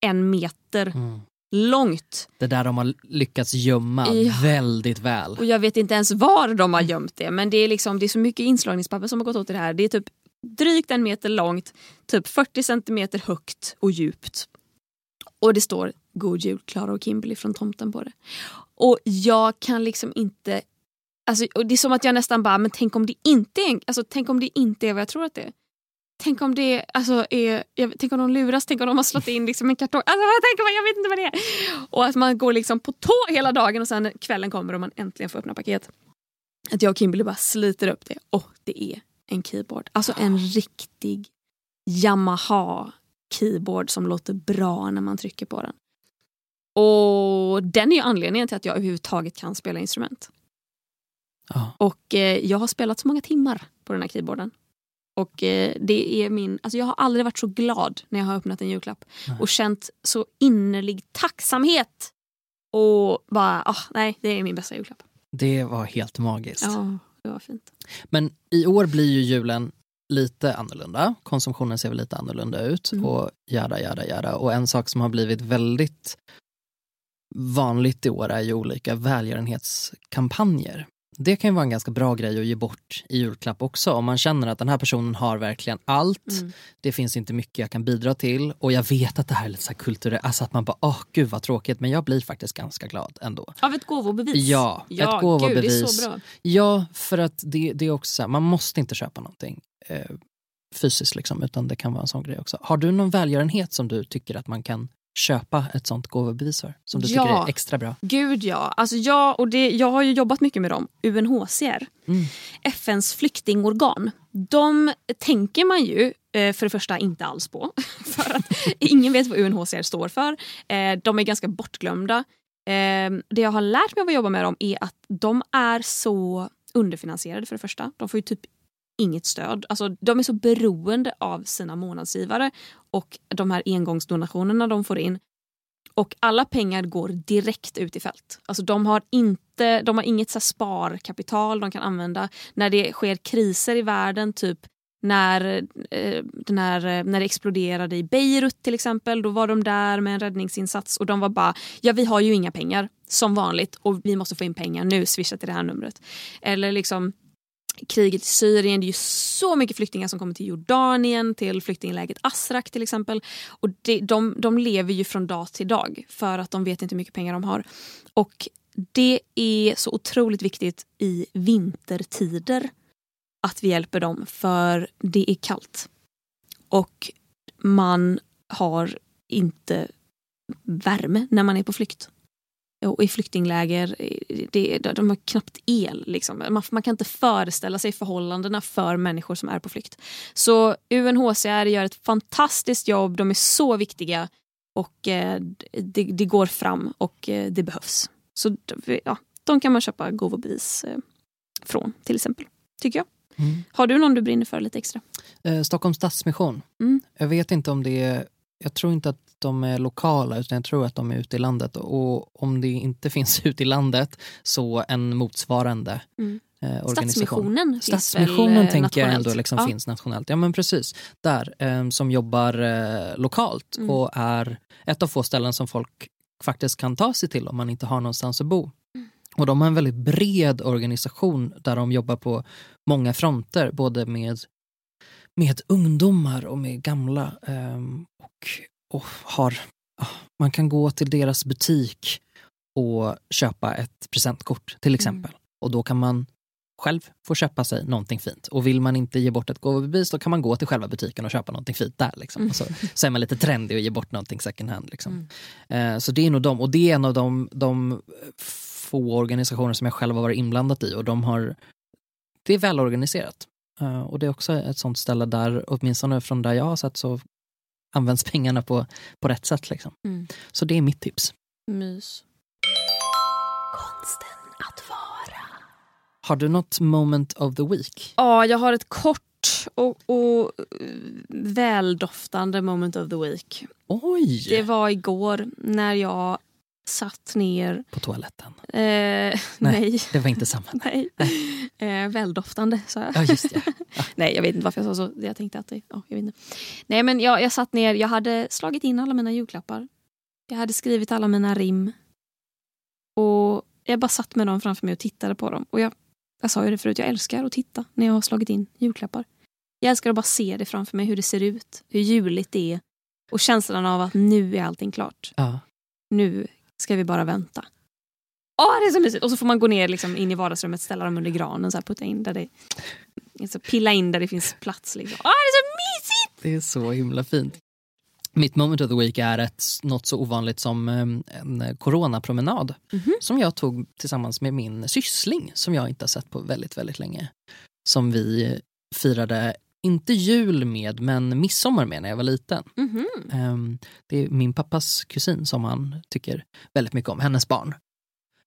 en meter Mm. långt. Det där de har lyckats gömma Ja. väldigt väl. Och jag vet inte ens var de har gömt det. Men det är, liksom, det är så mycket inslagningspapper som har gått åt i det här. Det är typ drygt en meter långt, typ 40 centimeter högt och djupt. Och det står God Jul Klara och Kimberly från tomten på det. Och jag kan liksom inte... Alltså, och det är som att jag nästan bara, men tänk om det inte är, alltså, tänk om det inte är vad jag tror att det är. Tänk om det alltså, är, jag, tänk om de luras, tänk om de har slått in liksom en kartong. Alltså, jag, tänker, jag vet inte vad det är. Och att man går liksom på tå hela dagen och sen kvällen kommer och man äntligen får öppna paket. Att jag och Kimberly bara sliter upp det och det är en keyboard. Alltså en riktig Yamaha keyboard som låter bra när man trycker på den. Och den är ju anledningen till att jag överhuvudtaget kan spela instrument. Ja. Och eh, jag har spelat så många timmar på den här keyboarden. Och eh, det är min, alltså jag har aldrig varit så glad när jag har öppnat en julklapp. Nej. Och känt så innerlig tacksamhet. Och bara, ah, nej det är min bästa julklapp. Det var helt magiskt. Ja, det var fint. Men i år blir ju julen lite annorlunda. Konsumtionen ser väl lite annorlunda ut Mm. och jada, jada, jada. Och en sak som har blivit väldigt vanligt i år är ju olika välgörenhetskampanjer. Det kan ju vara en ganska bra grej att ge bort i julklapp också om man känner att den här personen har verkligen allt. Mm. Det finns inte mycket jag kan bidra till och jag vet att det här är lite så kulturellt, alltså att man bara åh gud vad tråkigt men jag blir faktiskt ganska glad ändå. Av ett gåvobevis? Ja, ja ett Gud, gåvobevis. det är så bra. Ja, för att det, det är också så här, man måste inte köpa någonting eh, fysiskt liksom, utan det kan vara en sån grej också. Har du någon välgörenhet som du tycker att man kan köpa ett sånt gåvobevis för? Som du Ja. tycker är extra bra? Gud ja. Alltså jag, och det, jag har ju jobbat mycket med dem. UNHCR. Mm. FNs flyktingorgan. De tänker man ju eh, för det första inte alls på. För att ingen vet vad UNHCR står för. Eh, De är ganska bortglömda. Eh, Det jag har lärt mig av att jobba med dem är att de är så underfinansierade för det första. De får ju typ inget stöd. Alltså, de är så beroende av sina månadsgivare och de här engångsdonationerna de får in. Och alla pengar går direkt ut i fält. Alltså de har, inte, de har inget så sparkapital de kan använda när det sker kriser i världen. Typ när, eh, den här, eh, när det exploderade i Beirut till exempel. Då var de där med en räddningsinsats och de var bara ja vi har ju inga pengar som vanligt och vi måste få in pengar nu, swisha till det här numret. Eller liksom kriget i Syrien. Det är ju så mycket flyktingar som kommer till Jordanien, till flyktinglägret Asrak till exempel. Och det, de, de lever ju från dag till dag för att de vet inte hur mycket pengar de har. Och det är så otroligt viktigt i vintertider att vi hjälper dem för det är kallt. Och man har inte värme när man är på flykt och i flyktingläger, det, de har knappt el. Liksom. Man, man kan inte föreställa sig förhållandena för människor som är på flykt. Så UNHCR gör ett fantastiskt jobb, de är så viktiga och eh, det, det går fram och eh, det behövs. Så ja, de kan man köpa gåvobevis eh, från till exempel, tycker jag. Mm. Har du någon du brinner för lite extra? Eh, Stockholms Stadsmission. Mm. Jag vet inte om det är, jag tror inte att de är lokala utan jag tror att de är ute i landet och om det inte finns ute i landet så en motsvarande Mm. eh, organisation. Stadsmissionen väl Stadsmissionen eh, tänker jag ändå liksom Ja. finns nationellt. Ja men precis, där eh, som jobbar eh, lokalt Mm. och är ett av få ställen som folk faktiskt kan ta sig till om man inte har någonstans att bo. Mm. Och de har en väldigt bred organisation där de jobbar på många fronter, både med, med ungdomar och med gamla. ehm, och, och har, man kan gå till deras butik och köpa ett presentkort till exempel. Och då kan man själv få köpa sig någonting fint. Och vill man inte ge bort ett gåvobevis då kan man gå till själva butiken och köpa någonting fint där. Liksom. Mm. Så, så är man lite trendig och ger bort någonting second hand. Liksom. Mm. Eh, så det är nog de, och det är en av de, de få organisationer som jag själv har varit inblandad i och de har, det är välorganiserat. Eh, och det är också ett sånt ställe där, åtminstone från där jag har sett så används pengarna på, på rätt sätt. Liksom. Mm. Så det är mitt tips. Mys. Konsten att vara. Har du något moment of the week? Ja, jag har ett kort och, och eh, väldoftande moment of the week. Oj! Det var igår när jag satt ner... På toaletten. Eh, nej. Det var inte samma. nej. Eh, väldoftande sa jag. Ja, just det. Nej, jag vet inte varför jag sa så. Jag tänkte att det... Ja, jag vet inte. Nej, men jag, jag satt ner. Jag hade slagit in alla mina julklappar. Jag hade skrivit alla mina rim. Och jag bara satt med dem framför mig och tittade på dem. Och jag, jag sa ju det förut, jag älskar att titta när jag har slagit in julklappar. Jag älskar att bara se det framför mig, hur det ser ut, hur juligt det är. Och känslan av att nu är allting klart. Ja. Nu ska vi bara vänta. Åh, det är så mysigt! Och så får man gå ner liksom in i vardagsrummet, ställa dem under granen, så här, putta in där det... Så pilla in där det finns plats. Liksom. Åh, det är så mysigt! Det är så himla fint. Mitt moment of the week är ett, något så ovanligt som eh, en coronapromenad Mhm. som jag tog tillsammans med min syssling som jag inte har sett på väldigt, väldigt länge. Som vi firade, inte jul med, men midsommar med när jag var liten. Mhm. Ehm, Det är min pappas kusin som han tycker väldigt mycket om, hennes barn.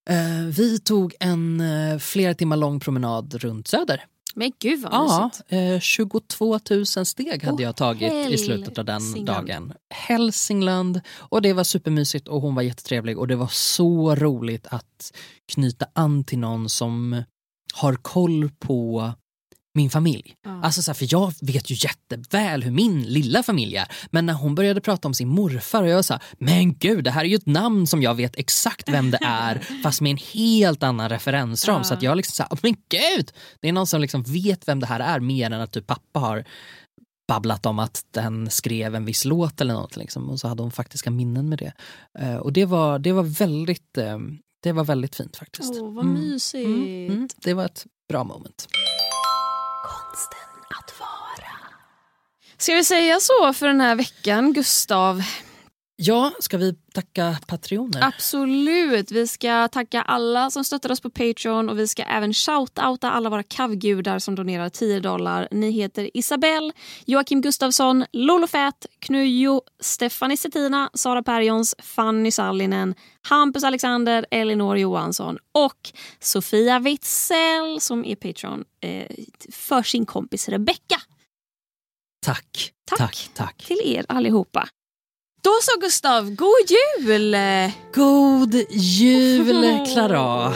Eh, Vi tog en eh, flera timmar lång promenad runt Söder. Men gud vad Ja, mysigt. eh, 22 000 steg hade Åh, jag tagit i slutet av den Hälsingland. dagen. Hälsingland. Och det var supermysigt och hon var jättetrevlig och det var så roligt att knyta an till någon som har koll på min familj. Ja. Alltså så här, för jag vet ju jätteväl hur min lilla familj är. Men när hon började prata om sin morfar och jag sa, men gud det här är ju ett namn som jag vet exakt vem det är fast med en helt annan referensram. Ja. Så att jag liksom sa, men gud! Det är någon som liksom vet vem det här är mer än att typ pappa har babblat om att den skrev en viss låt eller något. Liksom. Och så hade hon faktiska minnen med det. Eh, och det var, det var väldigt eh, det var väldigt fint faktiskt. Åh, vad Mm. mysigt. Mm, mm, det var ett bra moment. Ska vi säga så för den här veckan, Gustav? Ja, ska vi tacka patroner? Absolut. Vi ska tacka alla som stöttar oss på Patreon och vi ska även shoutouta alla våra kavgudar som donerar 10 dollar. Ni heter Isabelle, Joakim Gustafsson, Lolo Fät, Knujo, Stefanie Settina, Sara Perjons, Fanny Sallinen, Hampus Alexander, Elinor Johansson och Sofia Witzell som är Patreon eh, för sin kompis Rebecca. Tack, Tack. tack, tack. Till er allihopa. Då så Gustav, god jul! God jul Klara!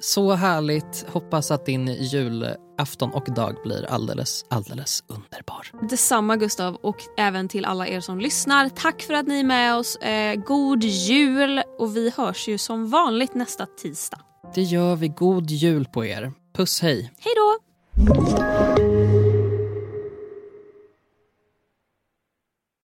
Så härligt. Hoppas att din julafton och dag blir alldeles, alldeles underbar. Detsamma Gustav och även till alla er som lyssnar. Tack för att ni är med oss. Eh, god jul och vi hörs ju som vanligt nästa tisdag. Det gör vi. God jul på er. Puss hej. Hej då!